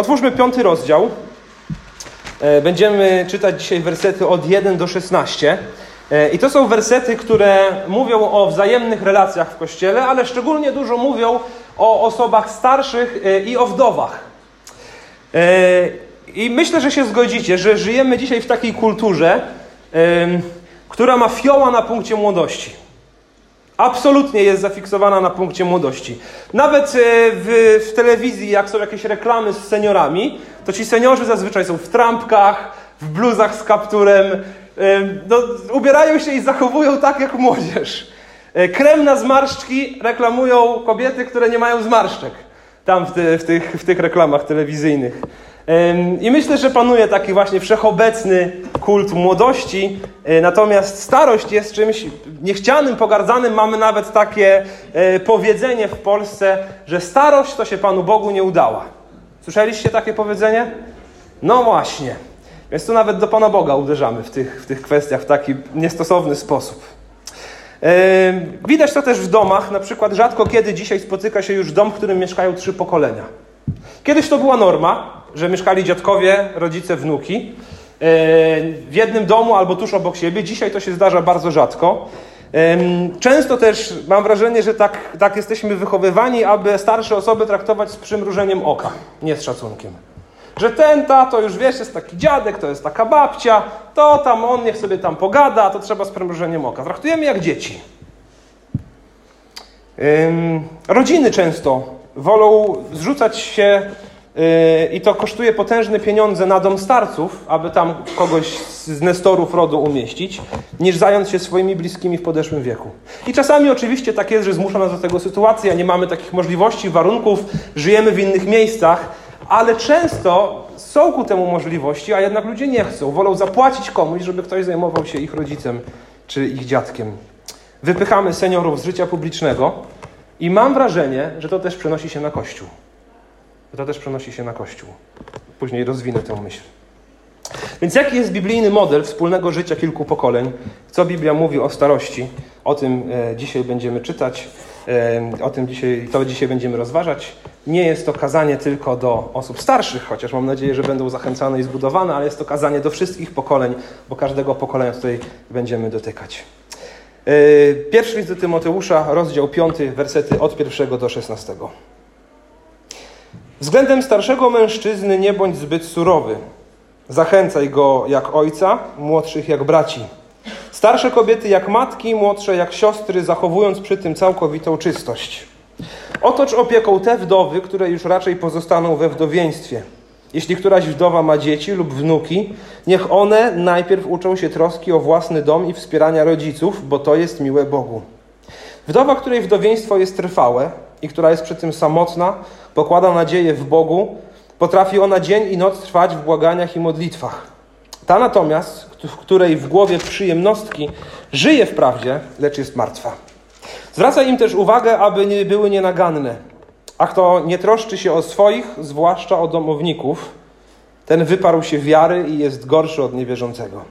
otwórzmy piąty rozdział. E, będziemy czytać dzisiaj wersety od 1 do 16. E, I to są wersety, które mówią o wzajemnych relacjach w kościele, ale szczególnie dużo mówią o osobach starszych e, i o wdowach. I myślę, że się zgodzicie, że żyjemy dzisiaj w takiej kulturze, która ma fioła na punkcie młodości. Absolutnie jest zafiksowana na punkcie młodości. Nawet e, w, w, telewizji, jak są jakieś reklamy z seniorami, to ci seniorzy zazwyczaj są w trampkach, w bluzach z kapturem, e, no, ubierają się i zachowują tak jak młodzież. E, krem na zmarszczki reklamują kobiety, które nie mają zmarszczek. Tam w, te, w, tych, w tych reklamach telewizyjnych. I myślę, że panuje taki właśnie wszechobecny kult młodości, e, natomiast starość jest czymś niechcianym, pogardzanym. Mamy nawet takie e, powiedzenie w Polsce, że starość to się Panu Bogu nie udała. Słyszeliście takie powiedzenie? No właśnie. Więc tu nawet do Pana Boga uderzamy w tych, w tych kwestiach w taki niestosowny sposób. Widać to też w domach. Na przykład rzadko kiedy dzisiaj spotyka się już dom, w którym mieszkają trzy pokolenia. Kiedyś to była norma, że mieszkali dziadkowie, rodzice, wnuki e, w jednym domu albo tuż obok siebie. Dzisiaj to się zdarza bardzo rzadko. Często też mam wrażenie, że tak, tak jesteśmy wychowywani, aby starsze osoby traktować z przymrużeniem oka, nie z szacunkiem. Że ten tato już wiesz, jest taki dziadek, to jest taka babcia, to tam on niech sobie tam pogada, to trzeba z przymrużeniem oka. Traktujemy jak dzieci. Rodziny często wolą zrzucać się i to kosztuje potężne pieniądze na dom starców, aby tam kogoś z nestorów rodu umieścić, niż zająć się swoimi bliskimi w podeszłym wieku. I czasami oczywiście tak jest, że zmusza nas do tego sytuacja, nie mamy takich możliwości, warunków, żyjemy w innych miejscach, ale często są ku temu możliwości, a jednak ludzie nie chcą. Wolą zapłacić komuś, żeby ktoś zajmował się ich rodzicem czy ich dziadkiem. Wypychamy seniorów z życia publicznego i mam wrażenie, że to też przenosi się na Kościół to też przenosi się na Kościół. Później rozwinę tę myśl. Więc jaki jest biblijny model wspólnego życia kilku pokoleń? Co Biblia mówi o starości? O tym e, dzisiaj będziemy czytać, e, o tym dzisiaj, to dzisiaj będziemy rozważać. Nie jest to kazanie tylko do osób starszych, chociaż mam nadzieję, że będą zachęcane i zbudowane, ale jest to kazanie do wszystkich pokoleń, bo każdego pokolenia tutaj będziemy dotykać. E, pierwszy list do Tymoteusza, rozdział 5, wersety od 1 do 16. Względem starszego mężczyzny nie bądź zbyt surowy. Zachęcaj go jak ojca, młodszych jak braci. Starsze kobiety jak matki, młodsze jak siostry, zachowując przy tym całkowitą czystość. Otocz opieką te wdowy, które już raczej pozostaną we wdowieństwie. Jeśli któraś wdowa ma dzieci lub wnuki, niech one najpierw uczą się troski o własny dom i wspierania rodziców, bo to jest miłe Bogu. Wdowa, której wdowieństwo jest trwałe i która jest przy tym samotna, pokłada nadzieję w Bogu, potrafi ona dzień i noc trwać w błaganiach i modlitwach. Ta natomiast, w której w głowie przyjemnostki żyje wprawdzie, lecz jest martwa. Zwraca im też uwagę, aby nie były nienaganne. A kto nie troszczy się o swoich, zwłaszcza o domowników, ten wyparł się wiary i jest gorszy od niewierzącego.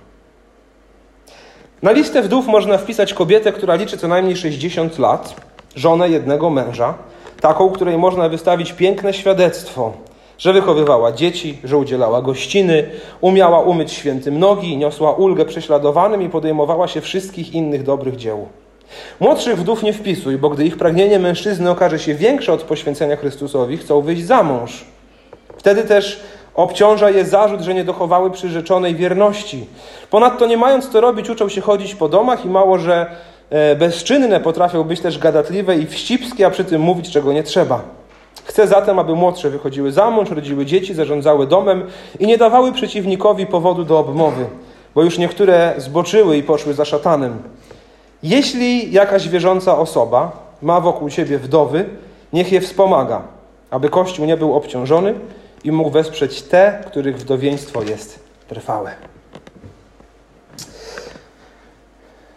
Na listę wdów można wpisać kobietę, która liczy co najmniej 60 lat, żonę jednego męża, taką, której można wystawić piękne świadectwo, że wychowywała dzieci, że udzielała gościny, umiała umyć świętym nogi, niosła ulgę prześladowanym i podejmowała się wszystkich innych dobrych dzieł. Młodszych wdów nie wpisuj, bo gdy ich pragnienie mężczyzny okaże się większe od poświęcenia Chrystusowi, chcą wyjść za mąż. Wtedy też obciąża je zarzut, że nie dochowały przyrzeczonej wierności. Ponadto nie mając co robić, uczą się chodzić po domach i mało, że bezczynne potrafią być też gadatliwe i wścibskie, a przy tym mówić, czego nie trzeba. Chcę zatem, aby młodsze wychodziły za mąż, rodziły dzieci, zarządzały domem i nie dawały przeciwnikowi powodu do obmowy, bo już niektóre zboczyły i poszły za szatanem. Jeśli jakaś wierząca osoba ma wokół siebie wdowy, niech je wspomaga, aby Kościół nie był obciążony i mógł wesprzeć te, których wdowieństwo jest trwałe.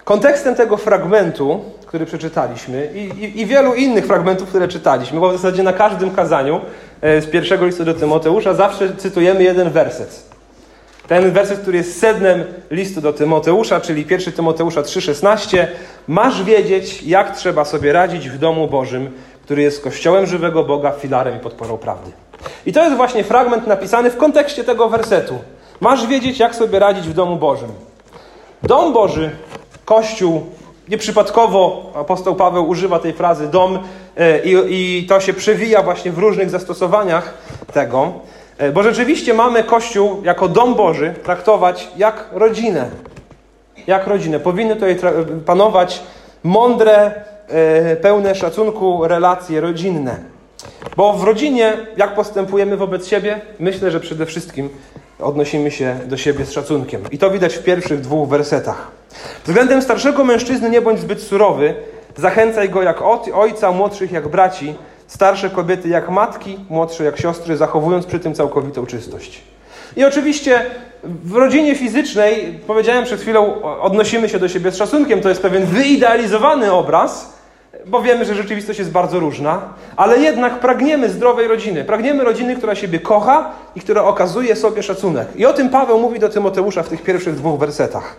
Kontekstem tego fragmentu, który przeczytaliśmy i, i, i, wielu innych fragmentów, które czytaliśmy, bo w zasadzie na każdym kazaniu e, z pierwszego listu do Tymoteusza zawsze cytujemy jeden werset. Ten werset, który jest sednem listu do Tymoteusza, czyli 1 Tymoteusza 3,16. Masz wiedzieć, jak trzeba sobie radzić w domu Bożym, który jest kościołem żywego Boga, filarem i podporą prawdy. I to jest właśnie fragment napisany w kontekście tego wersetu. Masz wiedzieć, jak sobie radzić w domu Bożym. Dom Boży, Kościół, nieprzypadkowo apostoł Paweł używa tej frazy dom e, i, i to się przewija właśnie w różnych zastosowaniach tego, e, bo rzeczywiście mamy Kościół jako dom Boży traktować jak rodzinę. Jak rodzinę. Powinny tutaj panować mądre, e, pełne szacunku relacje rodzinne. Bo w rodzinie, jak postępujemy wobec siebie, myślę, że przede wszystkim odnosimy się do siebie z szacunkiem. I to widać w pierwszych dwóch wersetach. Względem starszego mężczyzny nie bądź zbyt surowy, zachęcaj go jak ojca, młodszych jak braci, starsze kobiety jak matki, młodsze jak siostry, zachowując przy tym całkowitą czystość. I oczywiście w rodzinie fizycznej, powiedziałem przed chwilą, odnosimy się do siebie z szacunkiem. To jest pewien wyidealizowany obraz, bo wiemy, że rzeczywistość jest bardzo różna, ale jednak pragniemy zdrowej rodziny. Pragniemy rodziny, która siebie kocha i która okazuje sobie szacunek. I o tym Paweł mówi do Tymoteusza w tych pierwszych dwóch wersetach.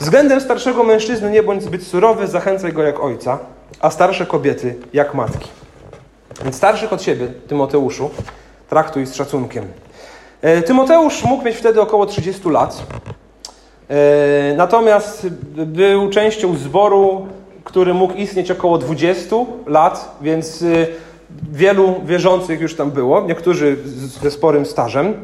Względem starszego mężczyzny nie bądź zbyt surowy, zachęcaj go jak ojca, a starsze kobiety jak matki. Więc starszych od siebie, Tymoteuszu, traktuj z szacunkiem. E, Tymoteusz mógł mieć wtedy około 30 lat. E, natomiast był częścią zboru który mógł istnieć około 20 lat, więc y, wielu wierzących już tam było, niektórzy ze sporym stażem.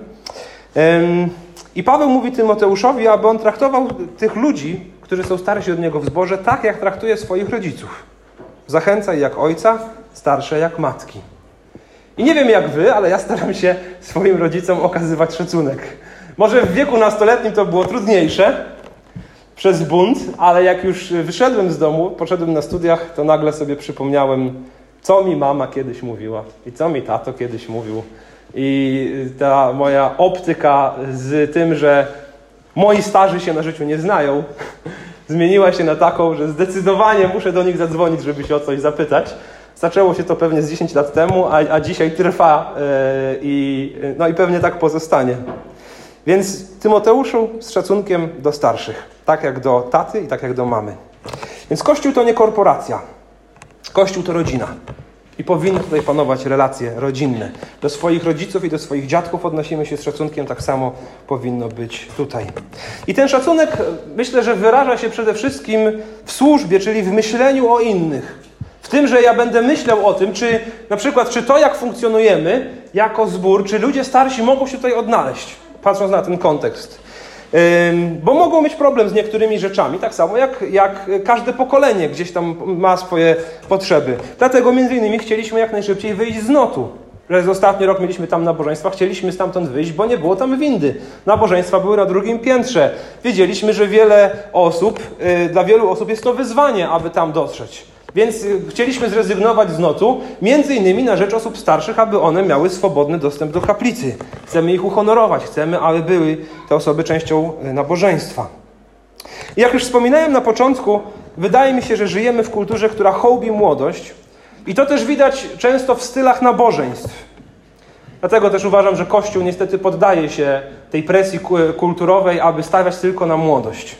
I Paweł mówi Tymoteuszowi, aby on traktował tych ludzi, którzy są starsi od niego w zborze, tak jak traktuje swoich rodziców. Zachęcaj jak ojca, starsze jak matki. I nie wiem jak wy, ale ja staram się swoim rodzicom okazywać szacunek. Może w wieku nastoletnim to było trudniejsze, przez bunt, ale jak już wyszedłem z domu, poszedłem na studiach, to nagle sobie przypomniałem, co mi mama kiedyś mówiła i co mi tato kiedyś mówił. I ta moja optyka z tym, że moi starzy się na życiu nie znają, zmieniła się na taką, że zdecydowanie muszę do nich zadzwonić, żeby się o coś zapytać. Zaczęło się to pewnie z 10 lat temu, a, a dzisiaj trwa yy, i, no i pewnie tak pozostanie. Więc Tymoteuszu z szacunkiem do starszych, tak jak do taty i tak jak do mamy. Więc Kościół to nie korporacja. Kościół to rodzina. I powinny tutaj panować relacje rodzinne. Do swoich rodziców i do swoich dziadków odnosimy się z szacunkiem, tak samo powinno być tutaj. I ten szacunek myślę, że wyraża się przede wszystkim w służbie, czyli w myśleniu o innych. W tym, że ja będę myślał o tym, czy na przykład, czy to, jak funkcjonujemy jako zbór, czy ludzie starsi mogą się tutaj odnaleźć patrząc na ten kontekst. Bo mogą mieć problem z niektórymi rzeczami, tak samo jak, jak każde pokolenie gdzieś tam ma swoje potrzeby. Dlatego między innymi chcieliśmy jak najszybciej wyjść z notu. Przez ostatni rok mieliśmy tam nabożeństwa, chcieliśmy stamtąd wyjść, bo nie było tam windy. Nabożeństwa były na drugim piętrze. Wiedzieliśmy, że wiele osób, y, dla wielu osób jest to wyzwanie, aby tam dotrzeć. Więc y, chcieliśmy zrezygnować z notu, między innymi na rzecz osób starszych, aby one miały swobodny dostęp do kaplicy. Chcemy ich uhonorować, chcemy, aby były te osoby częścią y, nabożeństwa. I jak już wspominałem na początku, wydaje mi się, że żyjemy w kulturze, która hołbi młodość i to też widać często w stylach nabożeństw. Dlatego też uważam, że Kościół niestety poddaje się tej presji kulturowej, aby stawiać tylko na młodość.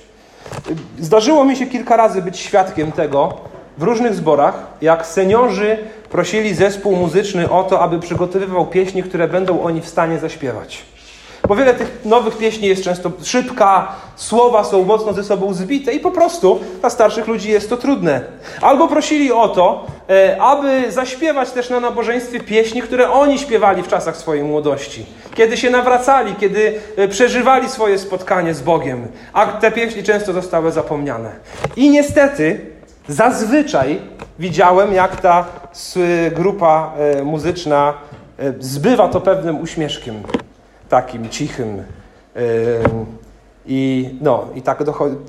Zdarzyło mi się kilka razy być świadkiem tego, w różnych zborach, jak seniorzy prosili zespół muzyczny o to, aby przygotowywał pieśni, które będą oni w stanie zaśpiewać. Bo wiele tych nowych pieśni jest często szybka, słowa są mocno ze sobą zbite i po prostu dla starszych ludzi jest to trudne. Albo prosili o to, e, aby zaśpiewać też na nabożeństwie pieśni, które oni śpiewali w czasach swojej młodości. Kiedy się nawracali, kiedy e, przeżywali swoje spotkanie z Bogiem. A te pieśni często zostały zapomniane. I niestety Zazwyczaj widziałem, jak ta grupa e, muzyczna e, zbywa to pewnym uśmieszkiem, takim cichym. I, no, i tak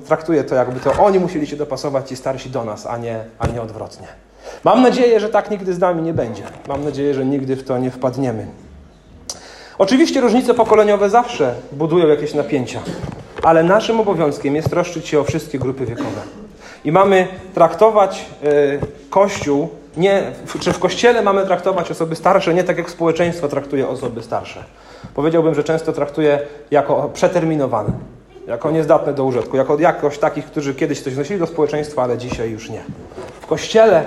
traktuje to, jakby to oni musieli się dopasować, ci starsi do nas, a nie, a nie odwrotnie. Mam nadzieję, że tak nigdy z nami nie będzie. Mam nadzieję, że nigdy w to nie wpadniemy. Oczywiście różnice pokoleniowe zawsze budują jakieś napięcia, ale naszym obowiązkiem jest troszczyć się o wszystkie grupy wiekowe. I mamy traktować e, Kościół nie, czy w kościele mamy traktować osoby starsze nie tak, jak społeczeństwo traktuje osoby starsze. Powiedziałbym, że często traktuje jako przeterminowane, jako niezdatne do użytku, jako jakoś takich, którzy kiedyś coś nosili do społeczeństwa, ale dzisiaj już nie. W kościele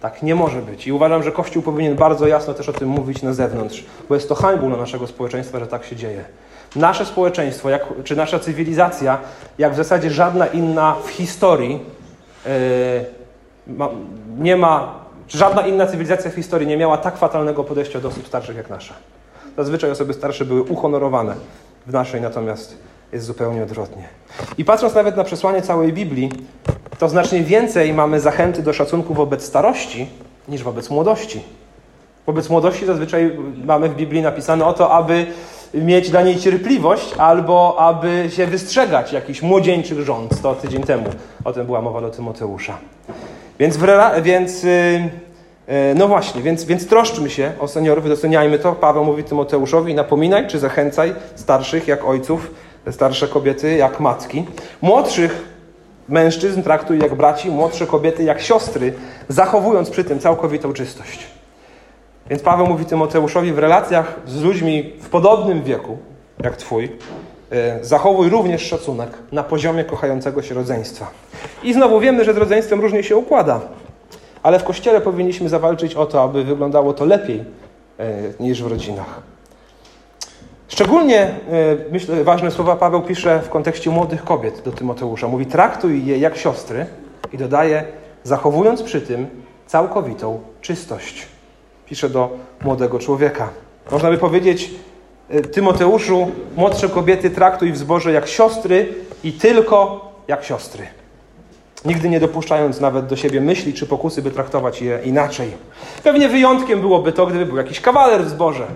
tak nie może być. I uważam, że Kościół powinien bardzo jasno też o tym mówić na zewnątrz, bo jest to hańbą dla naszego społeczeństwa, że tak się dzieje. Nasze społeczeństwo, jak, czy nasza cywilizacja, jak w zasadzie żadna inna w historii, nie ma, żadna inna cywilizacja w historii nie miała tak fatalnego podejścia do osób starszych jak nasza. Zazwyczaj osoby starsze były uhonorowane, w naszej natomiast jest zupełnie odwrotnie. I patrząc nawet na przesłanie całej Biblii, to znacznie więcej mamy zachęty do szacunku wobec starości niż wobec młodości. Wobec młodości zazwyczaj mamy w Biblii napisane o to, aby mieć dla niej cierpliwość albo aby się wystrzegać jakichś młodzieńczych rząd. To tydzień temu o tym była mowa do Tymoteusza. Więc, więc yy, no właśnie, więc, więc troszczmy się o seniorów, doceniajmy to. Paweł mówi Tymoteuszowi, napominaj czy zachęcaj starszych jak ojców, starsze kobiety jak matki. Młodszych mężczyzn traktuj jak braci, młodsze kobiety jak siostry, zachowując przy tym całkowitą czystość. Więc Paweł mówi Tymoteuszowi w relacjach z ludźmi w podobnym wieku, jak Twój, e, zachowuj również szacunek na poziomie kochającego się rodzeństwa. I znowu wiemy, że z rodzeństwem różnie się układa, ale w Kościele powinniśmy zawalczyć o to, aby wyglądało to lepiej e, niż w rodzinach. Szczególnie, e, myślę, ważne słowa Paweł pisze w kontekście młodych kobiet do Tymoteusza. Mówi, traktuj je jak siostry i dodaje, zachowując przy tym całkowitą czystość pisze do młodego człowieka. Można by powiedzieć, e, Tymoteuszu, młodsze kobiety traktuj w zborze jak siostry i tylko jak siostry. Nigdy nie dopuszczając nawet do siebie myśli czy pokusy, by traktować je inaczej. Pewnie wyjątkiem byłoby to, gdyby był jakiś kawaler w zborze,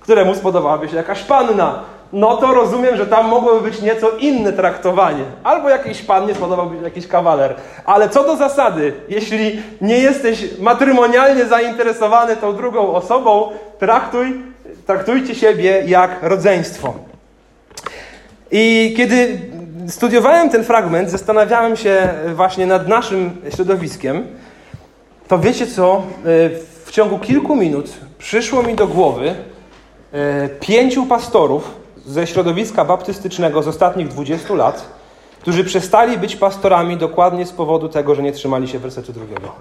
któremu spodobałaby się jakaś panna, no to rozumiem, że tam mogłoby być nieco inne traktowanie. Albo jakiś pan nie spodobałby się jakiś kawaler. Ale co do zasady, jeśli nie jesteś matrymonialnie zainteresowany tą drugą osobą, traktuj, traktujcie siebie jak rodzeństwo. I kiedy studiowałem ten fragment, zastanawiałem się właśnie nad naszym środowiskiem, to wiecie co? W ciągu kilku minut przyszło mi do głowy e, pięciu pastorów, ze środowiska baptystycznego z ostatnich 20 lat, którzy przestali być pastorami dokładnie z powodu tego, że nie trzymali się wersetu drugiego.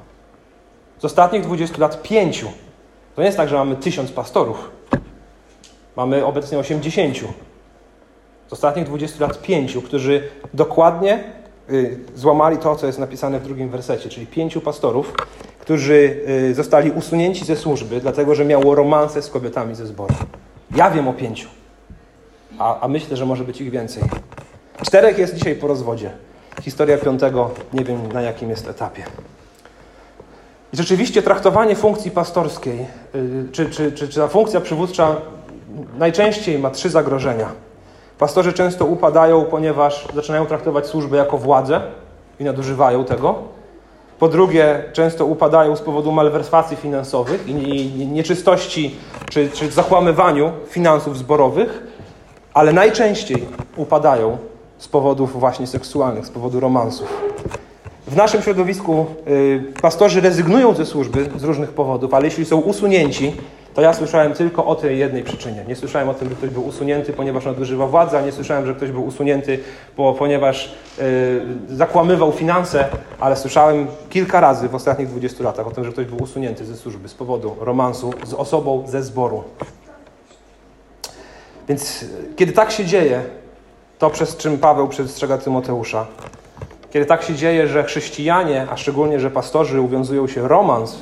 Z ostatnich 20 lat pięciu. To nie jest tak, że mamy tysiąc pastorów. Mamy obecnie 80. Z ostatnich 20 lat pięciu, którzy dokładnie y, złamali to, co jest napisane w drugim wersecie, czyli pięciu pastorów, którzy y, zostali usunięci ze służby, dlatego że miało romanse z kobietami ze zboru. Ja wiem o pięciu a, a myślę, że może być ich więcej. Czterech jest dzisiaj po rozwodzie. Historia piątego nie wiem na jakim jest etapie. I rzeczywiście traktowanie funkcji pastorskiej, yy, czy, czy, czy, czy ta funkcja przywódcza najczęściej ma trzy zagrożenia. Pastorzy często upadają, ponieważ zaczynają traktować służbę jako władzę i nadużywają tego. Po drugie, często upadają z powodu malwersacji finansowych i nieczystości czy, czy zakłamywaniu finansów zborowych ale najczęściej upadają z powodów właśnie seksualnych, z powodu romansów. W naszym środowisku y, pastorzy rezygnują ze służby z różnych powodów, ale jeśli są usunięci, to ja słyszałem tylko o tej jednej przyczynie. Nie słyszałem o tym, że ktoś był usunięty, ponieważ nadużywał władzy, a nie słyszałem, że ktoś był usunięty, bo, ponieważ y, zakłamywał finanse, ale słyszałem kilka razy w ostatnich 20 latach o tym, że ktoś był usunięty ze służby z powodu romansu z osobą ze zboru. Więc kiedy tak się dzieje, to przez czym Paweł przestrzega Tymoteusza, kiedy tak się dzieje, że chrześcijanie, a szczególnie, że pastorzy uwiązują się romans,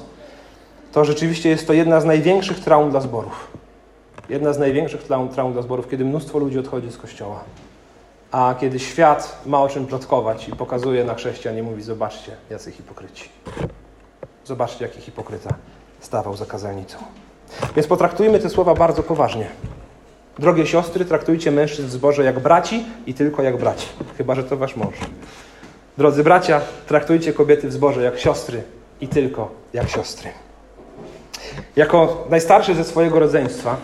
to rzeczywiście jest to jedna z największych traum dla zborów. Jedna z największych traum, traum dla zborów, kiedy mnóstwo ludzi odchodzi z kościoła. A kiedy świat ma o czym plotkować i pokazuje na chrześcijan i mówi, zobaczcie, jacy hipokryci. Zobaczcie, jaki hipokryta stawał za kazalnicą. Więc potraktujmy te słowa bardzo poważnie. Drogie siostry, traktujcie mężczyzn w zborze jak braci i tylko jak braci, chyba że to wasz mąż. Drodzy bracia, traktujcie kobiety w zborze jak siostry i tylko jak siostry. Jako najstarszy ze swojego rodzeństwa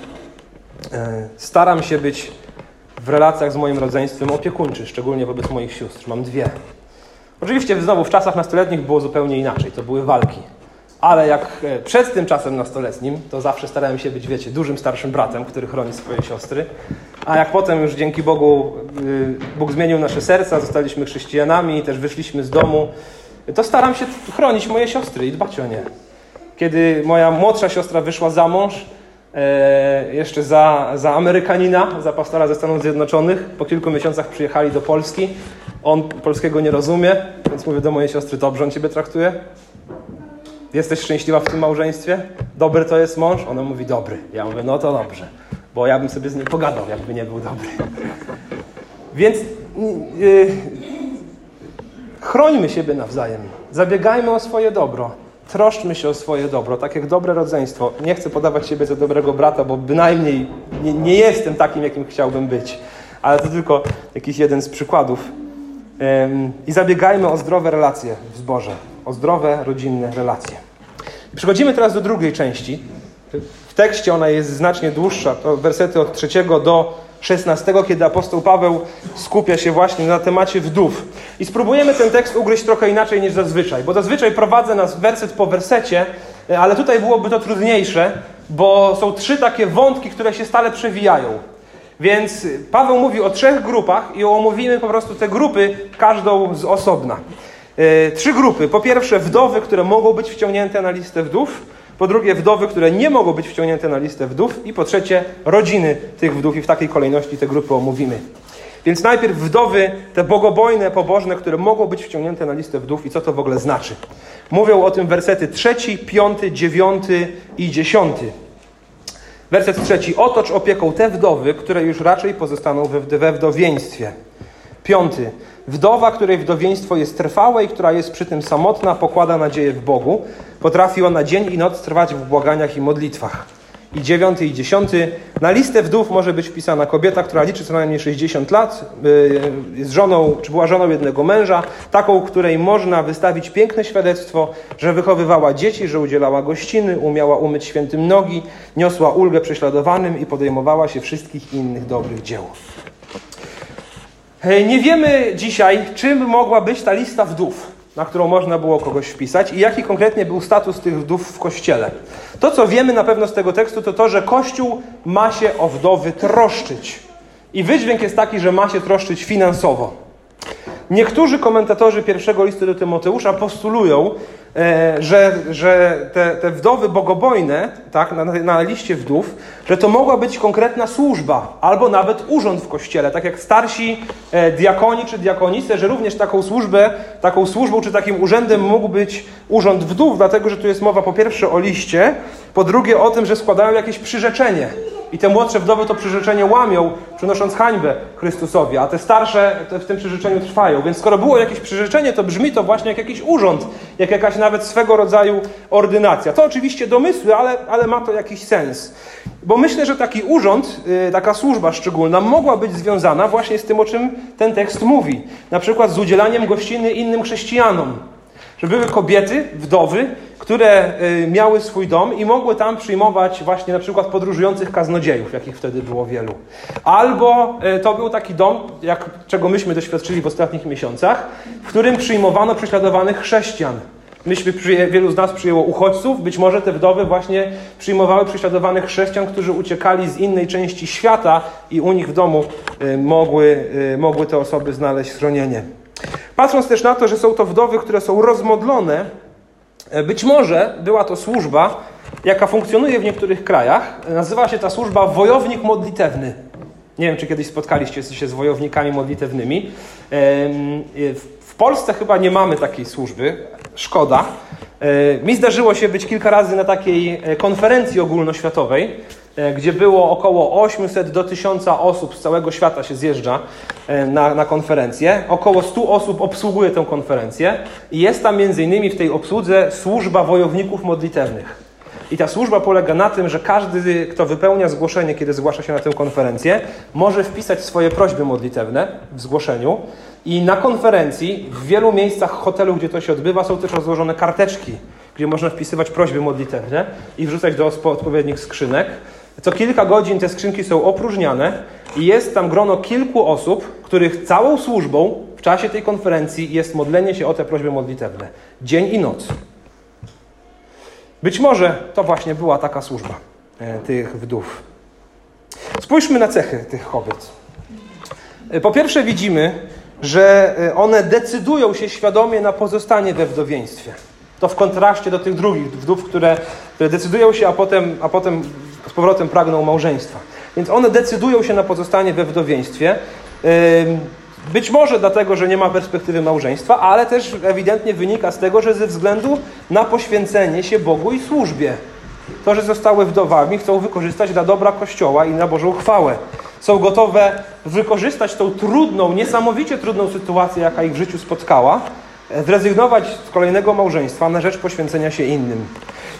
e, staram się być w relacjach z moim rodzeństwem opiekuńczy, szczególnie wobec moich sióstr. Mam dwie. Oczywiście znowu w czasach nastoletnich było zupełnie inaczej. To były walki. Ale jak e, przed tym czasem nastoletnim, to zawsze starałem się być, wiecie, dużym starszym bratem, który chroni swoje siostry. A jak potem już dzięki Bogu y, Bóg zmienił nasze serca, zostaliśmy chrześcijanami, też wyszliśmy z domu, to staram się chronić moje siostry i dbać o nie. Kiedy moja młodsza siostra wyszła za mąż, e, jeszcze za, za Amerykanina, za pastora ze Stanów Zjednoczonych, po kilku miesiącach przyjechali do Polski. On polskiego nie rozumie, więc mówię do mojej siostry, dobrze on ciebie traktuje? Jesteś szczęśliwa w tym małżeństwie? Dobry to jest mąż? Ona mówi, dobry. Ja mówię, no to dobrze, bo ja bym sobie z nim pogadał, jakby nie był dobry. Więc yy, chrońmy siebie nawzajem. Zabiegajmy o swoje dobro. Troszczmy się o swoje dobro, tak jak dobre rodzeństwo. Nie chcę podawać siebie za dobrego brata, bo bynajmniej nie, nie jestem takim, jakim chciałbym być. Ale to tylko jakiś jeden z przykładów. I zabiegajmy o zdrowe relacje w zborze, o zdrowe, rodzinne relacje. Przechodzimy teraz do drugiej części. W tekście ona jest znacznie dłuższa, to wersety od trzeciego do 16, kiedy apostoł Paweł skupia się właśnie na temacie wdów. I spróbujemy ten tekst ugryźć trochę inaczej niż zazwyczaj, bo zazwyczaj prowadzę nas werset po wersecie, ale tutaj byłoby to trudniejsze, bo są trzy takie wątki, które się stale przewijają. Więc Paweł mówi o trzech grupach i omówimy po prostu te grupy, każdą z osobna. E, trzy grupy. Po pierwsze, wdowy, które mogą być wciągnięte na listę wdów. Po drugie, wdowy, które nie mogą być wciągnięte na listę wdów. I po trzecie, rodziny tych wdów. I w takiej kolejności te grupy omówimy. Więc najpierw wdowy, te bogobojne, pobożne, które mogą być wciągnięte na listę wdów i co to w ogóle znaczy. Mówią o tym wersety trzeci, piąty, dziewiąty i dziesiąty. Werset trzeci. Otocz opieką te wdowy, które już raczej pozostaną we, we wdowieństwie. Piąty. Wdowa, której wdowieństwo jest trwałe i która jest przy tym samotna, pokłada nadzieję w Bogu. Potrafi ona dzień i noc trwać w błaganiach i modlitwach i dziewiąty i dziesiąty. Na listę wdów może być wpisana kobieta, która liczy co najmniej 60 lat, y, jest żoną, czy była żoną jednego męża, taką, której można wystawić piękne świadectwo, że wychowywała dzieci, że udzielała gościny, umiała umyć świętym nogi, niosła ulgę prześladowanym i podejmowała się wszystkich innych dobrych dzieł. Nie wiemy dzisiaj, czym mogła być ta lista wdów na którą można było kogoś wpisać i jaki konkretnie był status tych wdów w kościele. To, co wiemy na pewno z tego tekstu, to to, że Kościół ma się o wdowy troszczyć. I wydźwięk jest taki, że ma się troszczyć finansowo. Niektórzy komentatorzy pierwszego listu do Tymoteusza postulują, e, że, że te, te wdowy bogobojne, tak, na, na liście wdów, że to mogła być konkretna służba, albo nawet urząd w kościele, tak jak starsi e, diakoni czy diakonice, że również taką służbę, taką służbą czy takim urzędem mógł być urząd wdów, dlatego że tu jest mowa po pierwsze o liście, po drugie o tym, że składają jakieś przyrzeczenie. I te młodsze wdowy to przyrzeczenie łamią, przynosząc hańbę Chrystusowi, a te starsze w tym przyrzeczeniu trwają. Więc skoro było jakieś przyrzeczenie, to brzmi to właśnie jak jakiś urząd, jak jakaś nawet swego rodzaju ordynacja. To oczywiście domysły, ale, ale ma to jakiś sens. Bo myślę, że taki urząd, yy, taka służba szczególna mogła być związana właśnie z tym, o czym ten tekst mówi. Na przykład z udzielaniem gościny innym chrześcijanom. Że były kobiety, wdowy, które y, miały swój dom i mogły tam przyjmować właśnie na przykład podróżujących kaznodziejów, jakich wtedy było wielu. Albo y, to był taki dom, jak, czego myśmy doświadczyli w ostatnich miesiącach, w którym przyjmowano prześladowanych chrześcijan. Myśmy, wielu z nas przyjęło uchodźców, być może te wdowy właśnie przyjmowały prześladowanych chrześcijan, którzy uciekali z innej części świata i u nich w domu y, mogły, mogły te osoby znaleźć schronienie. Patrząc też na to, że są to wdowy, które są rozmodlone, e, być może była to służba, jaka funkcjonuje w niektórych krajach. Nazywa się ta służba wojownik modlitewny. Nie wiem, czy kiedyś spotkaliście się z wojownikami modlitewnymi. W Polsce chyba nie mamy takiej służby. Szkoda. E, mi zdarzyło się być kilka razy na takiej e, konferencji ogólnoświatowej E, gdzie było około 800 do 1000 osób z całego świata się zjeżdża e, na, na konferencję. Około 100 osób obsługuje tę konferencję i jest tam między innymi w tej obsłudze służba wojowników modlitewnych. I ta służba polega na tym, że każdy, kto wypełnia zgłoszenie, kiedy zgłasza się na tę konferencję, może wpisać swoje prośby modlitewne w zgłoszeniu. I na konferencji, w wielu miejscach hotelu, gdzie to się odbywa, są też rozłożone karteczki, gdzie można wpisywać prośby modlitewne i wrzucać do odpowiednich skrzynek. Co kilka godzin te skrzynki są opróżniane i jest tam grono kilku osób, których całą służbą w czasie tej konferencji jest modlenie się o te prośby modlitewne. Dzień i noc. Być może to właśnie była taka służba e, tych wdów. Spójrzmy na cechy tych kobiet. E, po pierwsze widzimy, że e, one decydują się świadomie na pozostanie we wdowieństwie. To w kontraście do tych drugich wdów, które, które decydują się, a potem, a potem z powrotem pragną małżeństwa. Więc one decydują się na pozostanie we wdowieństwie. Być może dlatego, że nie ma perspektywy małżeństwa, ale też ewidentnie wynika z tego, że ze względu na poświęcenie się Bogu i służbie. To, że zostały wdowami, chcą wykorzystać dla dobra Kościoła i na Bożą chwałę. Są gotowe wykorzystać tą trudną, niesamowicie trudną sytuację, jaka ich w życiu spotkała, zrezygnować z kolejnego małżeństwa na rzecz poświęcenia się innym.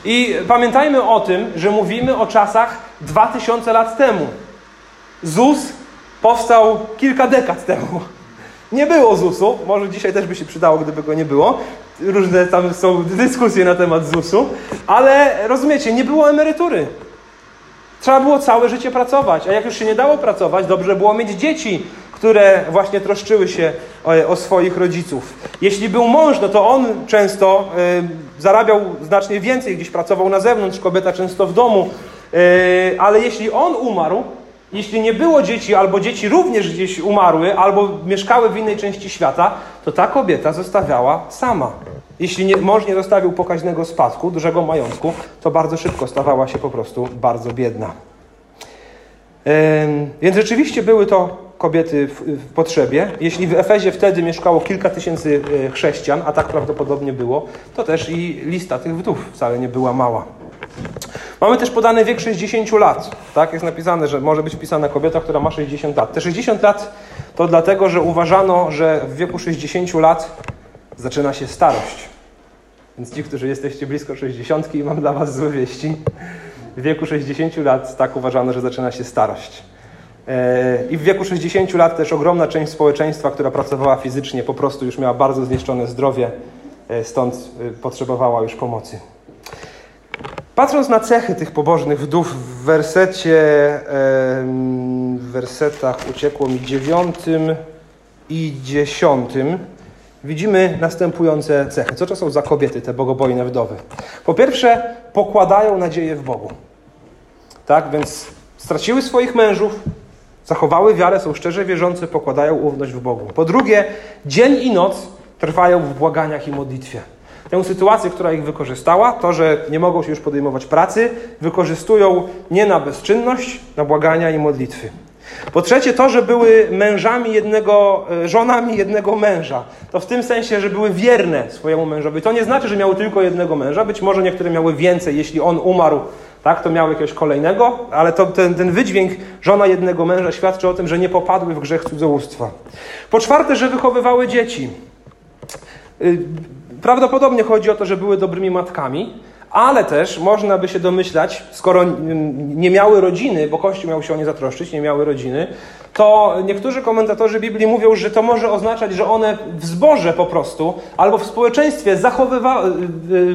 I pamiętajmy o tym, że mówimy o czasach 2000 lat temu. ZUS powstał kilka dekad temu. Nie było ZUS-u, może dzisiaj też by się przydało, gdyby go nie było. Różne tam są dyskusje na temat ZUS-u, ale rozumiecie, nie było emerytury. Trzeba było całe życie pracować, a jak już się nie dało pracować, dobrze było mieć dzieci, które właśnie troszczyły się o, o swoich rodziców. Jeśli był mąż, no to on często y, zarabiał znacznie więcej, gdzieś pracował na zewnątrz, kobieta często w domu, y, ale jeśli on umarł, jeśli nie było dzieci, albo dzieci również gdzieś umarły, albo mieszkały w innej części świata, to ta kobieta zostawiała sama. Jeśli nie, mąż nie zostawił pokaźnego spadku, dużego majątku, to bardzo szybko stawała się po prostu bardzo biedna. Więc rzeczywiście były to kobiety w, w, potrzebie. Jeśli w Efezie wtedy mieszkało kilka tysięcy e, chrześcijan, a tak prawdopodobnie było, to też i lista tych wdów wcale nie była mała. Mamy też podany wiek 60 lat. Tak jest napisane, że może być wpisana kobieta, która ma 60 lat. Te 60 lat to dlatego, że uważano, że w wieku 60 lat zaczyna się starość. Więc ci, którzy jesteście blisko 60 i mam dla was złe wieści, w wieku 60 lat tak uważano, że zaczyna się starość. E, I w wieku 60 lat też ogromna część społeczeństwa, która pracowała fizycznie, po prostu już miała bardzo zniszczone zdrowie, e, stąd e, potrzebowała już pomocy. Patrząc na cechy tych pobożnych wdów w wersecie, w wersetach uciekło mi dziewiątym i dziesiątym, widzimy następujące cechy. Co to są za kobiety, te bogobojne wdowy? Po pierwsze, pokładają nadzieję w Bogu. Tak, więc straciły swoich mężów, zachowały wiarę, są szczerze wierzące, pokładają ufność w Bogu. Po drugie, dzień i noc trwają w błaganiach i modlitwie. Tę sytuację, która ich wykorzystała, to, że nie mogą się już podejmować pracy, wykorzystują nie na bezczynność, na błagania i modlitwy. Po trzecie, to, że były mężami jednego, e, żonami jednego męża. To w tym sensie, że były wierne swojemu mężowi. To nie znaczy, że miały tylko jednego męża. Być może niektóre miały więcej, jeśli on umarł, tak, to miały jakiegoś kolejnego, ale to, ten, ten wydźwięk żona jednego męża świadczy o tym, że nie popadły w grzech cudzołóstwa. Po czwarte, że wychowywały dzieci. Y, Prawdopodobnie chodzi o to, że były dobrymi matkami, ale też można by się domyślać, skoro nie miały rodziny, bo Kościół miał się o nie zatroszczyć, nie miały rodziny, to niektórzy komentatorzy Biblii mówią, że to może oznaczać, że one w zborze po prostu albo w społeczeństwie y,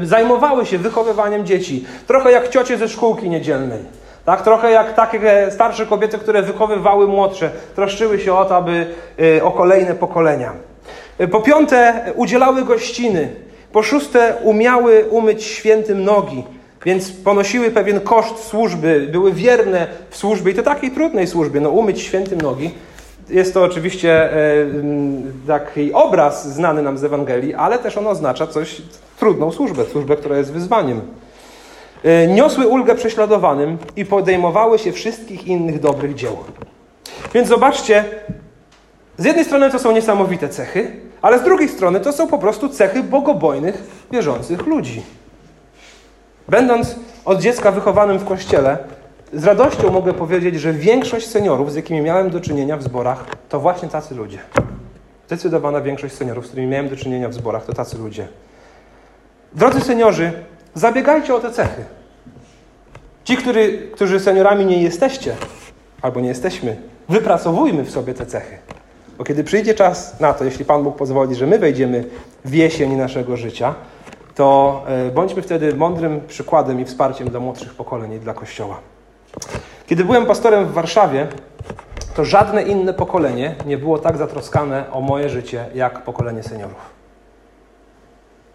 y, zajmowały się wychowywaniem dzieci. Trochę jak ciocie ze szkółki niedzielnej. Tak, trochę jak takie starsze kobiety, które wychowywały młodsze, troszczyły się o to, aby y, o kolejne pokolenia. Po piąte, udzielały gościny. Po szóste, umiały umyć świętym nogi, więc ponosiły pewien koszt służby, były wierne w służbie i to takiej trudnej służbie, no umyć świętym nogi. Jest to oczywiście e, taki obraz znany nam z Ewangelii, ale też on oznacza coś, trudną służbę, służbę, która jest wyzwaniem. E, niosły ulgę prześladowanym i podejmowały się wszystkich innych dobrych dzieł. Więc zobaczcie, z jednej strony to są niesamowite cechy, ale z drugiej strony to są po prostu cechy bogobojnych, wierzących ludzi. Będąc od dziecka wychowanym w kościele, z radością mogę powiedzieć, że większość seniorów, z jakimi miałem do czynienia w zborach, to właśnie tacy ludzie. Zdecydowana większość seniorów, z którymi miałem do czynienia w zborach, to tacy ludzie. Drodzy seniorzy, zabiegajcie o te cechy. Ci, który, którzy seniorami nie jesteście, albo nie jesteśmy, wypracowujmy w sobie te cechy. Bo kiedy przyjdzie czas na to, jeśli Pan Bóg pozwoli, że my wejdziemy w jesień naszego życia, to e, bądźmy wtedy mądrym przykładem i wsparciem dla młodszych pokoleń i dla Kościoła. Kiedy byłem pastorem w Warszawie, to żadne inne pokolenie nie było tak zatroskane o moje życie, jak pokolenie seniorów.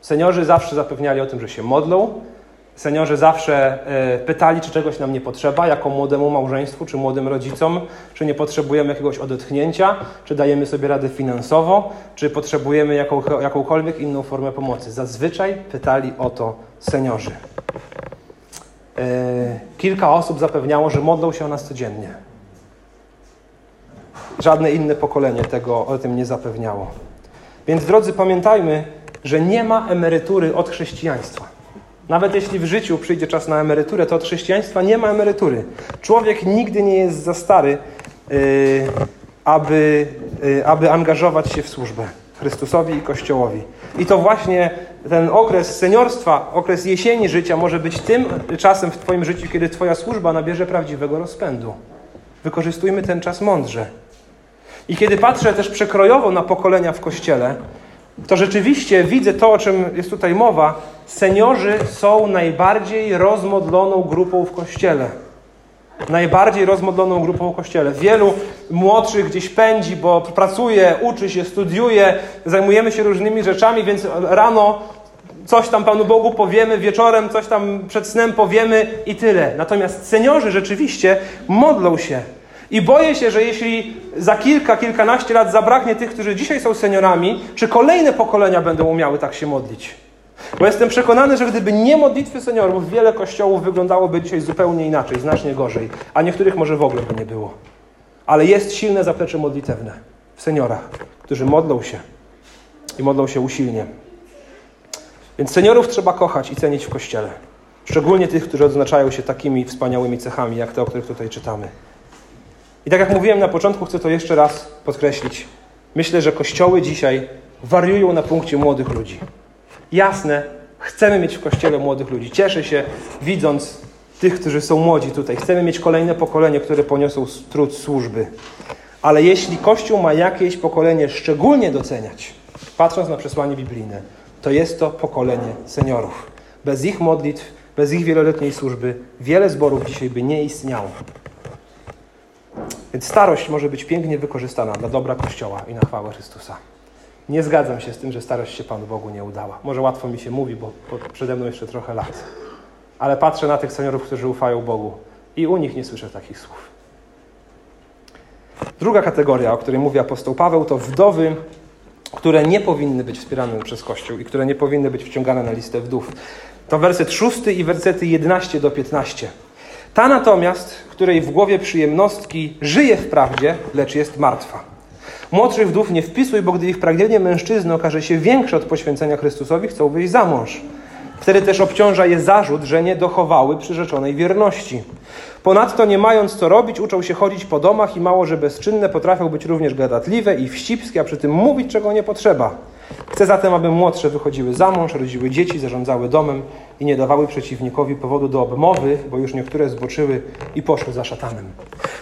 Seniorzy zawsze zapewniali o tym, że się modlą, Seniorzy zawsze e, pytali, czy czegoś nam nie potrzeba, jako młodemu małżeństwu, czy młodym rodzicom, czy nie potrzebujemy jakiegoś odetchnięcia, czy dajemy sobie radę finansowo, czy potrzebujemy jaką, jakąkolwiek inną formę pomocy. Zazwyczaj pytali o to seniorzy. E, kilka osób zapewniało, że modlą się o nas codziennie. Żadne inne pokolenie tego o tym nie zapewniało. Więc drodzy, pamiętajmy, że nie ma emerytury od chrześcijaństwa. Nawet jeśli w życiu przyjdzie czas na emeryturę, to od chrześcijaństwa nie ma emerytury. Człowiek nigdy nie jest za stary, yy, aby, yy, aby angażować się w służbę Chrystusowi i Kościołowi. I to właśnie ten okres seniorstwa, okres jesieni życia może być tym czasem w Twoim życiu, kiedy Twoja służba nabierze prawdziwego rozpędu. Wykorzystujmy ten czas mądrze. I kiedy patrzę też przekrojowo na pokolenia w Kościele, to rzeczywiście widzę to, o czym jest tutaj mowa. Seniorzy są najbardziej rozmodloną grupą w Kościele. Najbardziej rozmodloną grupą w Kościele. Wielu młodszych gdzieś pędzi, bo pracuje, uczy się, studiuje, zajmujemy się różnymi rzeczami, więc rano coś tam Panu Bogu powiemy, wieczorem coś tam przed snem powiemy i tyle. Natomiast seniorzy rzeczywiście modlą się i boję się, że jeśli za kilka, kilkanaście lat zabraknie tych, którzy dzisiaj są seniorami, czy kolejne pokolenia będą umiały tak się modlić? Bo jestem przekonany, że gdyby nie modlitwy seniorów, wiele kościołów wyglądałoby dzisiaj zupełnie inaczej, znacznie gorzej, a niektórych może w ogóle by nie było. Ale jest silne zaplecze modlitewne w seniorach, którzy modlą się i modlą się usilnie. Więc seniorów trzeba kochać i cenić w kościele. Szczególnie tych, którzy odznaczają się takimi wspaniałymi cechami, jak te, o których tutaj czytamy. I tak jak mówiłem na początku, chcę to jeszcze raz podkreślić. Myślę, że kościoły dzisiaj wariują na punkcie młodych ludzi. Jasne, chcemy mieć w kościele młodych ludzi. Cieszę się, widząc tych, którzy są młodzi tutaj. Chcemy mieć kolejne pokolenie, które poniosą trud służby. Ale jeśli Kościół ma jakieś pokolenie szczególnie doceniać, patrząc na przesłanie biblijne, to jest to pokolenie seniorów. Bez ich modlitw, bez ich wieloletniej służby wiele zborów dzisiaj by nie istniało. Więc starość może być pięknie wykorzystana dla dobra Kościoła i na chwałę Chrystusa. Nie zgadzam się z tym, że starość się Panu Bogu nie udała. Może łatwo mi się mówi, bo przede mną jeszcze trochę lat. Ale patrzę na tych seniorów, którzy ufają Bogu i u nich nie słyszę takich słów. Druga kategoria, o której mówi apostoł Paweł, to wdowy, które nie powinny być wspierane przez Kościół i które nie powinny być wciągane na listę wdów. To werset 6 i wersety 11 do 15. Ta natomiast, której w głowie przyjemnostki żyje w prawdzie, lecz jest martwa. Młodszych wdów nie wpisuj, bo gdy ich pragnienie mężczyzny okaże się większe od poświęcenia Chrystusowi, chcą wyjść za mąż. Wtedy też obciąża je zarzut, że nie dochowały przyrzeczonej wierności. Ponadto, nie mając co robić, uczą się chodzić po domach i mało, że bezczynne, potrafią być również gadatliwe i wścibskie, a przy tym mówić, czego nie potrzeba. Chcę zatem, aby młodsze wychodziły za mąż, rodziły dzieci, zarządzały domem i nie dawały przeciwnikowi powodu do obmowy, bo już niektóre zboczyły i poszły za szatanem.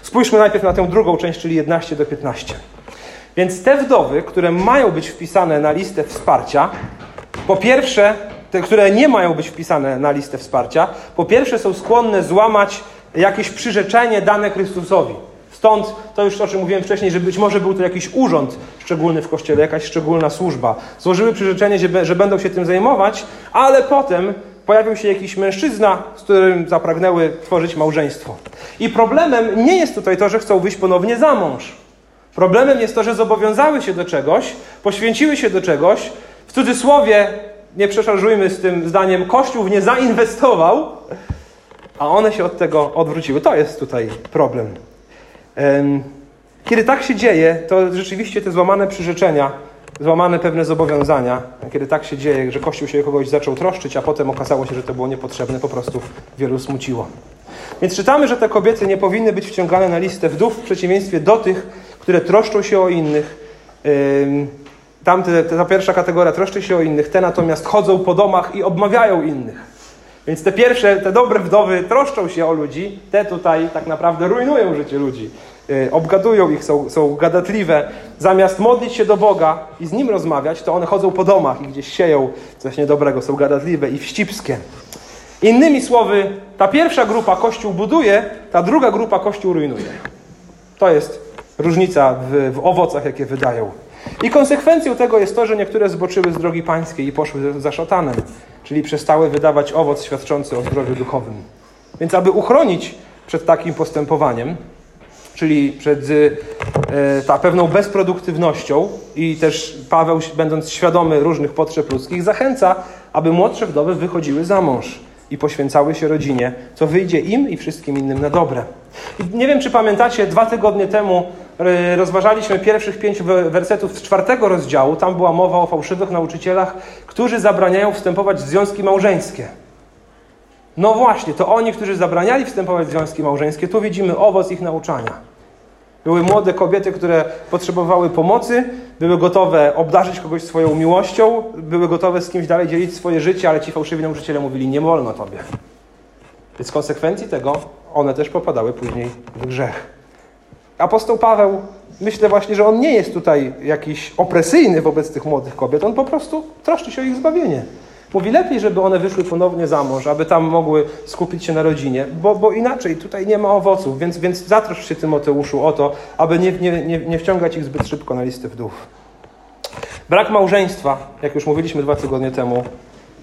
Spójrzmy najpierw na tę drugą część, czyli 11 do 15. Więc te wdowy, które mają być wpisane na listę wsparcia, po pierwsze, te, które nie mają być wpisane na listę wsparcia, po pierwsze są skłonne złamać jakieś przyrzeczenie dane Chrystusowi. Stąd to już o czym mówiłem wcześniej, że być może był to jakiś urząd szczególny w kościele, jakaś szczególna służba. Złożyły przyrzeczenie, że, że będą się tym zajmować, ale potem pojawił się jakiś mężczyzna, z którym zapragnęły tworzyć małżeństwo. I problemem nie jest tutaj to, że chcą wyjść ponownie za mąż. Problemem jest to, że zobowiązały się do czegoś, poświęciły się do czegoś, w cudzysłowie, nie przeszarżujmy z tym zdaniem, Kościół w nie zainwestował, a one się od tego odwróciły. To jest tutaj problem. Kiedy tak się dzieje, to rzeczywiście te złamane przyrzeczenia, złamane pewne zobowiązania, kiedy tak się dzieje, że Kościół się kogoś zaczął troszczyć, a potem okazało się, że to było niepotrzebne, po prostu wielu smuciło. Więc czytamy, że te kobiety nie powinny być wciągane na listę wdów w przeciwieństwie do tych, które troszczą się o innych. Tamte, ta pierwsza kategoria troszczy się o innych, te natomiast chodzą po domach i obmawiają innych. Więc te pierwsze, te dobre wdowy troszczą się o ludzi, te tutaj tak naprawdę rujnują życie ludzi. Yy, obgadują ich, są, są gadatliwe. Zamiast modlić się do Boga i z Nim rozmawiać, to one chodzą po domach i gdzieś sieją coś niedobrego, są gadatliwe i wścibskie. Innymi słowy, ta pierwsza grupa Kościół buduje, ta druga grupa Kościół rujnuje. To jest różnica w, w owocach, jakie wydają. I konsekwencją tego jest to, że niektóre zboczyły z drogi pańskiej i poszły za szatanem. czyli przestały wydawać owoc świadczący o zdrowiu duchowym. Więc aby uchronić przed takim postępowaniem, czyli przed e, ta pewną bezproduktywnością i też Paweł, będąc świadomy różnych potrzeb ludzkich, zachęca, aby młodsze wdowy wychodziły za mąż i poświęcały się rodzinie, co wyjdzie im i wszystkim innym na dobre. I nie wiem, czy pamiętacie, dwa tygodnie temu rozważaliśmy pierwszych pięć wersetów z czwartego rozdziału. Tam była mowa o fałszywych nauczycielach, którzy zabraniają wstępować w związki małżeńskie. No właśnie, to oni, którzy zabraniali wstępować w związki małżeńskie, tu widzimy owoc ich nauczania. Były młode kobiety, które potrzebowały pomocy, były gotowe obdarzyć kogoś swoją miłością, były gotowe z kimś dalej dzielić swoje życie, ale ci fałszywi nauczyciele mówili: Nie wolno tobie. Więc konsekwencji tego one też popadały później w grzech. Apostoł Paweł, myślę właśnie, że on nie jest tutaj jakiś opresyjny wobec tych młodych kobiet, on po prostu troszczy się o ich zbawienie. Mówi lepiej, żeby one wyszły ponownie za mąż, aby tam mogły skupić się na rodzinie, bo, bo inaczej tutaj nie ma owoców, więc, więc zatrosz się Tymoteuszu o to, aby nie, nie, nie, nie wciągać ich zbyt szybko na listę wdów. Brak małżeństwa, jak już mówiliśmy dwa tygodnie temu,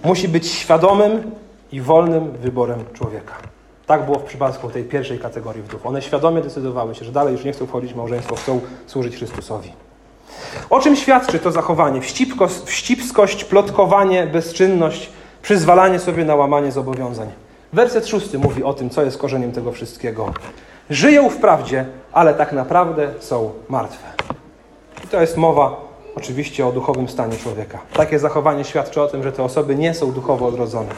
musi być świadomym i wolnym wyborem człowieka. Tak było w przypadku tej pierwszej kategorii wdów. One świadomie decydowały się, że dalej już nie chcą wchodzić w małżeństwo, chcą służyć Chrystusowi. O czym świadczy to zachowanie? Wścibskość, plotkowanie, bezczynność, przyzwalanie sobie na łamanie zobowiązań. Werset szósty mówi o tym, co jest korzeniem tego wszystkiego. Żyją w prawdzie, ale tak naprawdę są martwe. I to jest mowa oczywiście o duchowym stanie człowieka. Takie zachowanie świadczy o tym, że te osoby nie są duchowo odrodzone.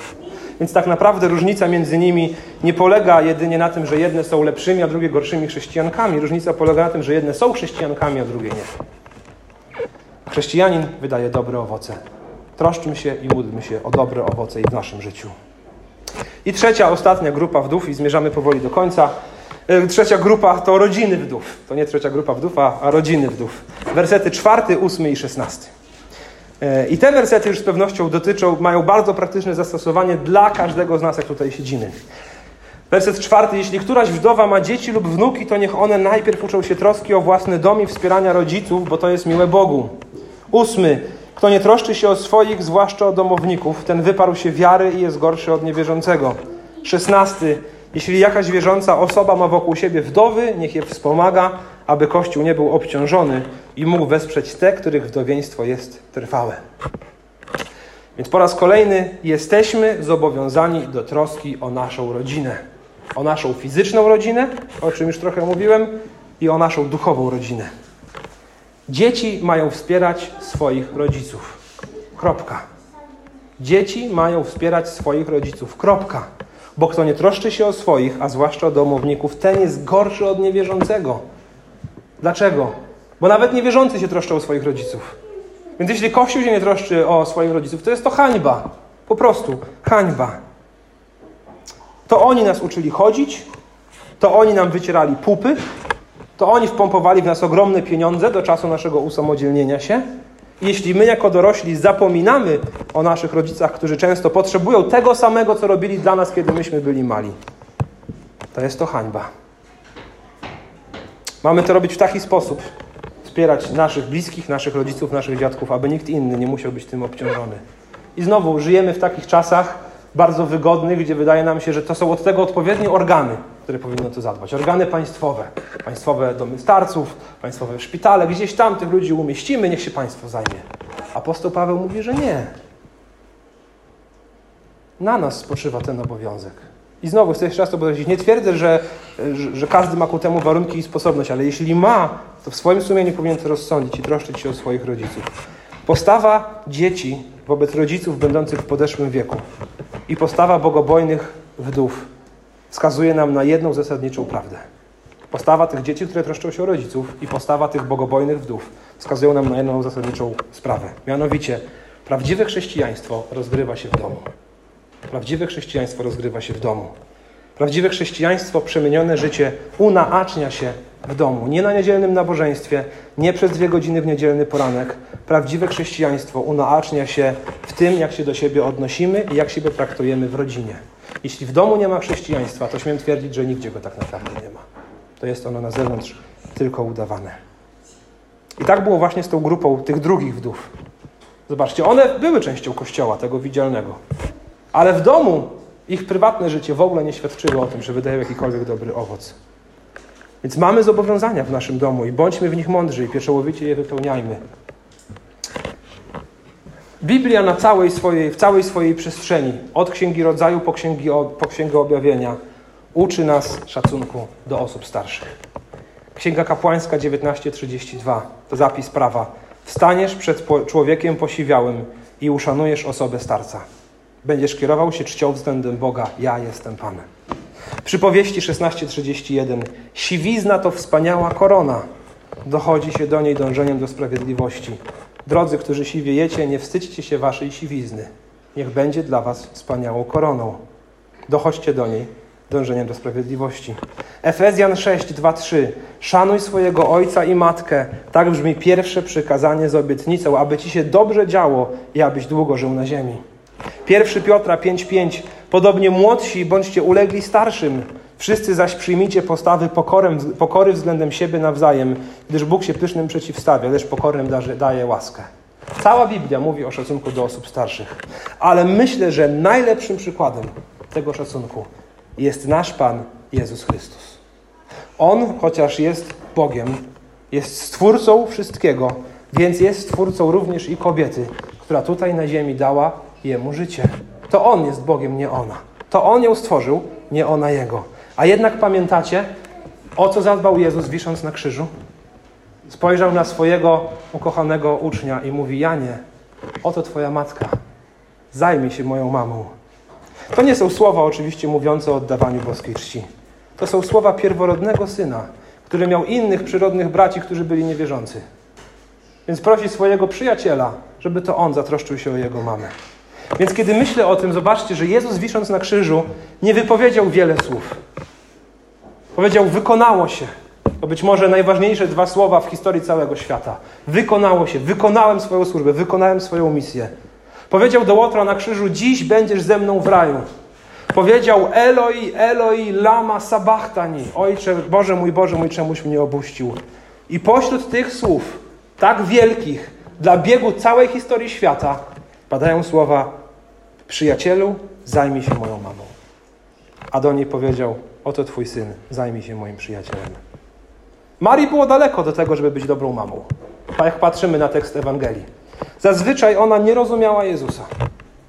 Więc tak naprawdę różnica między nimi nie polega jedynie na tym, że jedne są lepszymi, a drugie gorszymi chrześcijankami. Różnica polega na tym, że jedne są chrześcijankami, a drugie nie. Chrześcijanin wydaje dobre owoce. Troszczmy się i módlmy się o dobre owoce i w naszym życiu. I trzecia, ostatnia grupa wdów, i zmierzamy powoli do końca. E, trzecia grupa to rodziny wdów. To nie trzecia grupa wdów, a rodziny wdów. Wersety czwarty, ósmy i szesnasty. E, I te wersety już z pewnością dotyczą, mają bardzo praktyczne zastosowanie dla każdego z nas, jak tutaj siedzimy. Werset czwarty. Jeśli któraś wdowa ma dzieci lub wnuki, to niech one najpierw uczą się troski o własny dom i wspierania rodziców, bo to jest miłe Bogu. Ósmy. Kto nie troszczy się o swoich, zwłaszcza o domowników, ten wyparł się wiary i jest gorszy od niewierzącego. Szesnasty. Jeśli jakaś wierząca osoba ma wokół siebie wdowy, niech je wspomaga, aby Kościół nie był obciążony i mógł wesprzeć te, których wdowieństwo jest trwałe. Więc po raz kolejny jesteśmy zobowiązani do troski o naszą rodzinę. O naszą fizyczną rodzinę, o czym już trochę mówiłem, i o naszą duchową rodzinę. Dzieci mają wspierać swoich rodziców. Kropka. Dzieci mają wspierać swoich rodziców. Kropka. Bo kto nie troszczy się o swoich, a zwłaszcza o domowników, ten jest gorszy od niewierzącego. Dlaczego? Bo nawet niewierzący się troszczą o swoich rodziców. Więc jeśli Kościół się nie troszczy o swoich rodziców, to jest to hańba. Po prostu hańba. To oni nas uczyli chodzić, to oni nam wycierali pupy, to oni wpompowali w nas ogromne pieniądze do czasu naszego usamodzielnienia się. I jeśli my jako dorośli zapominamy o naszych rodzicach, którzy często potrzebują tego samego, co robili dla nas, kiedy myśmy byli mali, to jest to hańba. Mamy to robić w taki sposób, wspierać naszych bliskich, naszych rodziców, naszych dziadków, aby nikt inny nie musiał być tym obciążony. I znowu żyjemy w takich czasach bardzo wygodnych, gdzie wydaje nam się, że to są od tego odpowiednie organy, które powinny to zadbać. Organy państwowe, państwowe domy starców, państwowe szpitale, gdzieś tam tych ludzi umieścimy, niech się państwo zajmie. Apostoł Paweł mówi, że nie. Na nas spoczywa ten obowiązek. I znowu chcę jeszcze raz to powiedzieć. Nie twierdzę, że, że, że, każdy ma ku temu warunki i sposobność, ale jeśli ma, to w swoim sumieniu powinien to rozsądzić i troszczyć się o swoich rodziców. Postawa dzieci wobec rodziców będących w podeszłym wieku i postawa bogobojnych wdów wskazuje nam na jedną zasadniczą prawdę. Postawa tych dzieci, które troszczą się o rodziców i postawa tych bogobojnych wdów wskazują nam na jedną zasadniczą sprawę. Mianowicie, prawdziwe chrześcijaństwo rozgrywa się w domu. Prawdziwe chrześcijaństwo rozgrywa się w domu. Prawdziwe chrześcijaństwo, przemienione życie unacznia się w domu. Nie na niedzielnym nabożeństwie, nie przez dwie godziny w niedzielny poranek. Prawdziwe chrześcijaństwo unacznia się w tym, jak się do siebie odnosimy i jak siebie traktujemy w rodzinie. Jeśli w domu nie ma chrześcijaństwa, to śmiem twierdzić, że nigdzie go tak naprawdę nie ma. To jest ono na zewnątrz tylko udawane. I tak było właśnie z tą grupą tych drugich wdów. Zobaczcie, one były częścią kościoła, tego widzialnego. Ale w domu ich prywatne życie w ogóle nie świadczyło o tym, że wydają jakikolwiek dobry owoc. Więc mamy zobowiązania w naszym domu i bądźmy w nich mądrzy i pieczołowicie je wypełniajmy. Biblia na całej swojej, w całej swojej przestrzeni, od Księgi Rodzaju po, księgi, po Księgę Objawienia, uczy nas szacunku do osób starszych. Księga Kapłańska 19:32 to zapis prawa. Wstaniesz przed człowiekiem posiwiałym i uszanujesz osobę starca. Będziesz kierował się czcią względem Boga. Ja jestem Panem. Przypowieści 16:31 Siwizna to wspaniała korona. Dochodzi się do niej dążeniem do sprawiedliwości. Drodzy, którzy siwiejecie, nie wstydźcie się waszej siwizny. Niech będzie dla was wspaniałą koroną. Dochodźcie do niej dążeniem do sprawiedliwości. Efezjan 6, 2, 3. Szanuj swojego ojca i matkę. Tak brzmi pierwsze przykazanie z obietnicą, aby ci się dobrze działo i abyś długo żył na ziemi. 1 Piotra 5, 5. Podobnie młodsi bądźcie ulegli starszym. Wszyscy zaś przyjmijcie postawy pokorem, pokory względem siebie nawzajem, gdyż Bóg się pysznym przeciwstawia, lecz pokornym daje łaskę. Cała Biblia mówi o szacunku do osób starszych, ale myślę, że najlepszym przykładem tego szacunku jest nasz Pan Jezus Chrystus. On, chociaż jest Bogiem, jest stwórcą wszystkiego, więc jest stwórcą również i kobiety, która tutaj na ziemi dała jemu życie. To on jest Bogiem, nie ona. To on ją stworzył, nie ona jego. A jednak pamiętacie, o co zadbał Jezus wisząc na krzyżu? Spojrzał na swojego ukochanego ucznia i mówi: Janie, oto twoja matka. Zajmij się moją mamą. To nie są słowa oczywiście mówiące o oddawaniu boskiej czci. To są słowa pierworodnego syna, który miał innych przyrodnych braci, którzy byli niewierzący. Więc prosi swojego przyjaciela, żeby to on zatroszczył się o jego mamę. Więc kiedy myślę o tym, zobaczcie, że Jezus wisząc na krzyżu nie wypowiedział wiele słów. Powiedział: Wykonało się. To być może najważniejsze dwa słowa w historii całego świata. Wykonało się, wykonałem swoją służbę, wykonałem swoją misję. Powiedział do Łotra na krzyżu: Dziś będziesz ze mną w raju. Powiedział Eloi, Eloi, lama sabachtani. Ojcze, Boże mój, Boże mój, czemuś mnie opuścił. I pośród tych słów, tak wielkich, dla biegu całej historii świata, padają słowa: Przyjacielu, zajmij się moją mamą. A do niej powiedział: Oto twój syn, zajmij się moim przyjacielem. Marii było daleko do tego, żeby być dobrą mamą. Jak patrzymy na tekst Ewangelii. Zazwyczaj ona nie rozumiała Jezusa.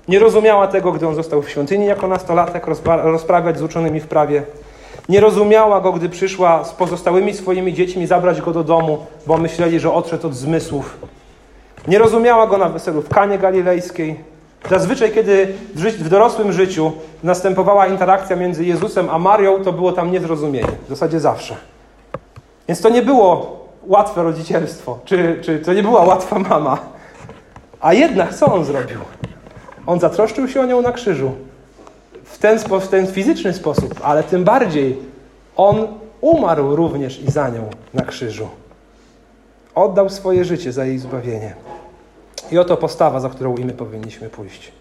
Nie rozumiała tego, gdy on został w świątyni jako nastolatek, rozprawiać z uczonymi w prawie. Nie rozumiała go, gdy przyszła z pozostałymi swoimi dziećmi zabrać go do domu, bo myśleli, że odszedł od zmysłów. Nie rozumiała go na weselu w Kanie Galilejskiej. Zazwyczaj, kiedy w, w dorosłym życiu następowała interakcja między Jezusem a Marią, to było tam niezrozumienie. W zasadzie zawsze. Więc to nie było łatwe rodzicielstwo, czy, czy to nie była łatwa mama. A jednak co on zrobił? On zatroszczył się o nią na krzyżu. W ten, w ten fizyczny sposób, ale tym bardziej on umarł również i za nią na krzyżu. Oddał swoje życie za jej zbawienie. I oto postawa, za którą i my powinniśmy pójść.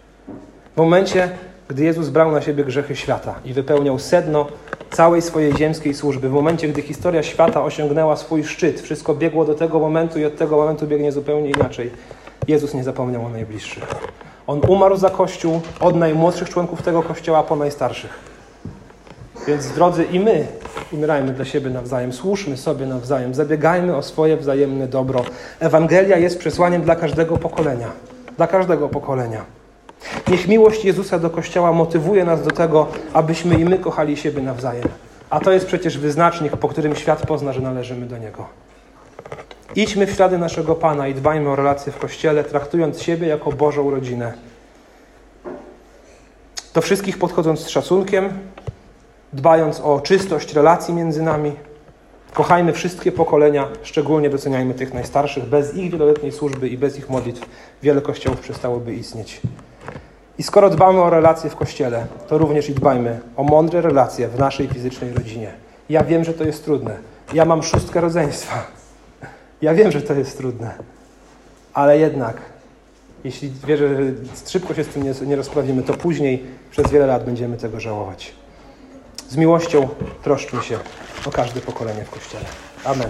W momencie, gdy Jezus brał na siebie grzechy świata i wypełniał sedno całej swojej ziemskiej służby, w momencie, gdy historia świata osiągnęła swój szczyt, wszystko biegło do tego momentu i od tego momentu biegnie zupełnie inaczej. Jezus nie zapomniał o najbliższych. On umarł za Kościół od najmłodszych członków tego Kościoła po najstarszych. Więc drodzy, i my umierajmy dla siebie nawzajem, słuszmy sobie nawzajem, zabiegajmy o swoje wzajemne dobro. Ewangelia jest przesłaniem dla każdego pokolenia. Dla każdego pokolenia. Niech miłość Jezusa do Kościoła motywuje nas do tego, abyśmy i my kochali siebie nawzajem. A to jest przecież wyznacznik, po którym świat pozna, że należymy do Niego. Idźmy w ślady naszego Pana i dbajmy o relacje w Kościele, traktując siebie jako Bożą rodzinę. Do wszystkich podchodząc z szacunkiem, dbając o czystość relacji między nami. Kochajmy wszystkie pokolenia, szczególnie doceniajmy tych najstarszych. Bez ich wieloletniej służby i bez ich modlitw wiele kościołów przestałoby istnieć. I skoro dbamy o relacje w kościele, to również i dbajmy o mądre relacje w naszej fizycznej rodzinie. Ja wiem, że to jest trudne. Ja mam szóstkę rodzeństwa. Ja wiem, że to jest trudne. Ale jednak, jeśli wierzę, że szybko się z tym nie, nie rozprawimy, to później przez wiele lat będziemy tego żałować. Z miłością troszczmy się o każde pokolenie w Kościele. Amen.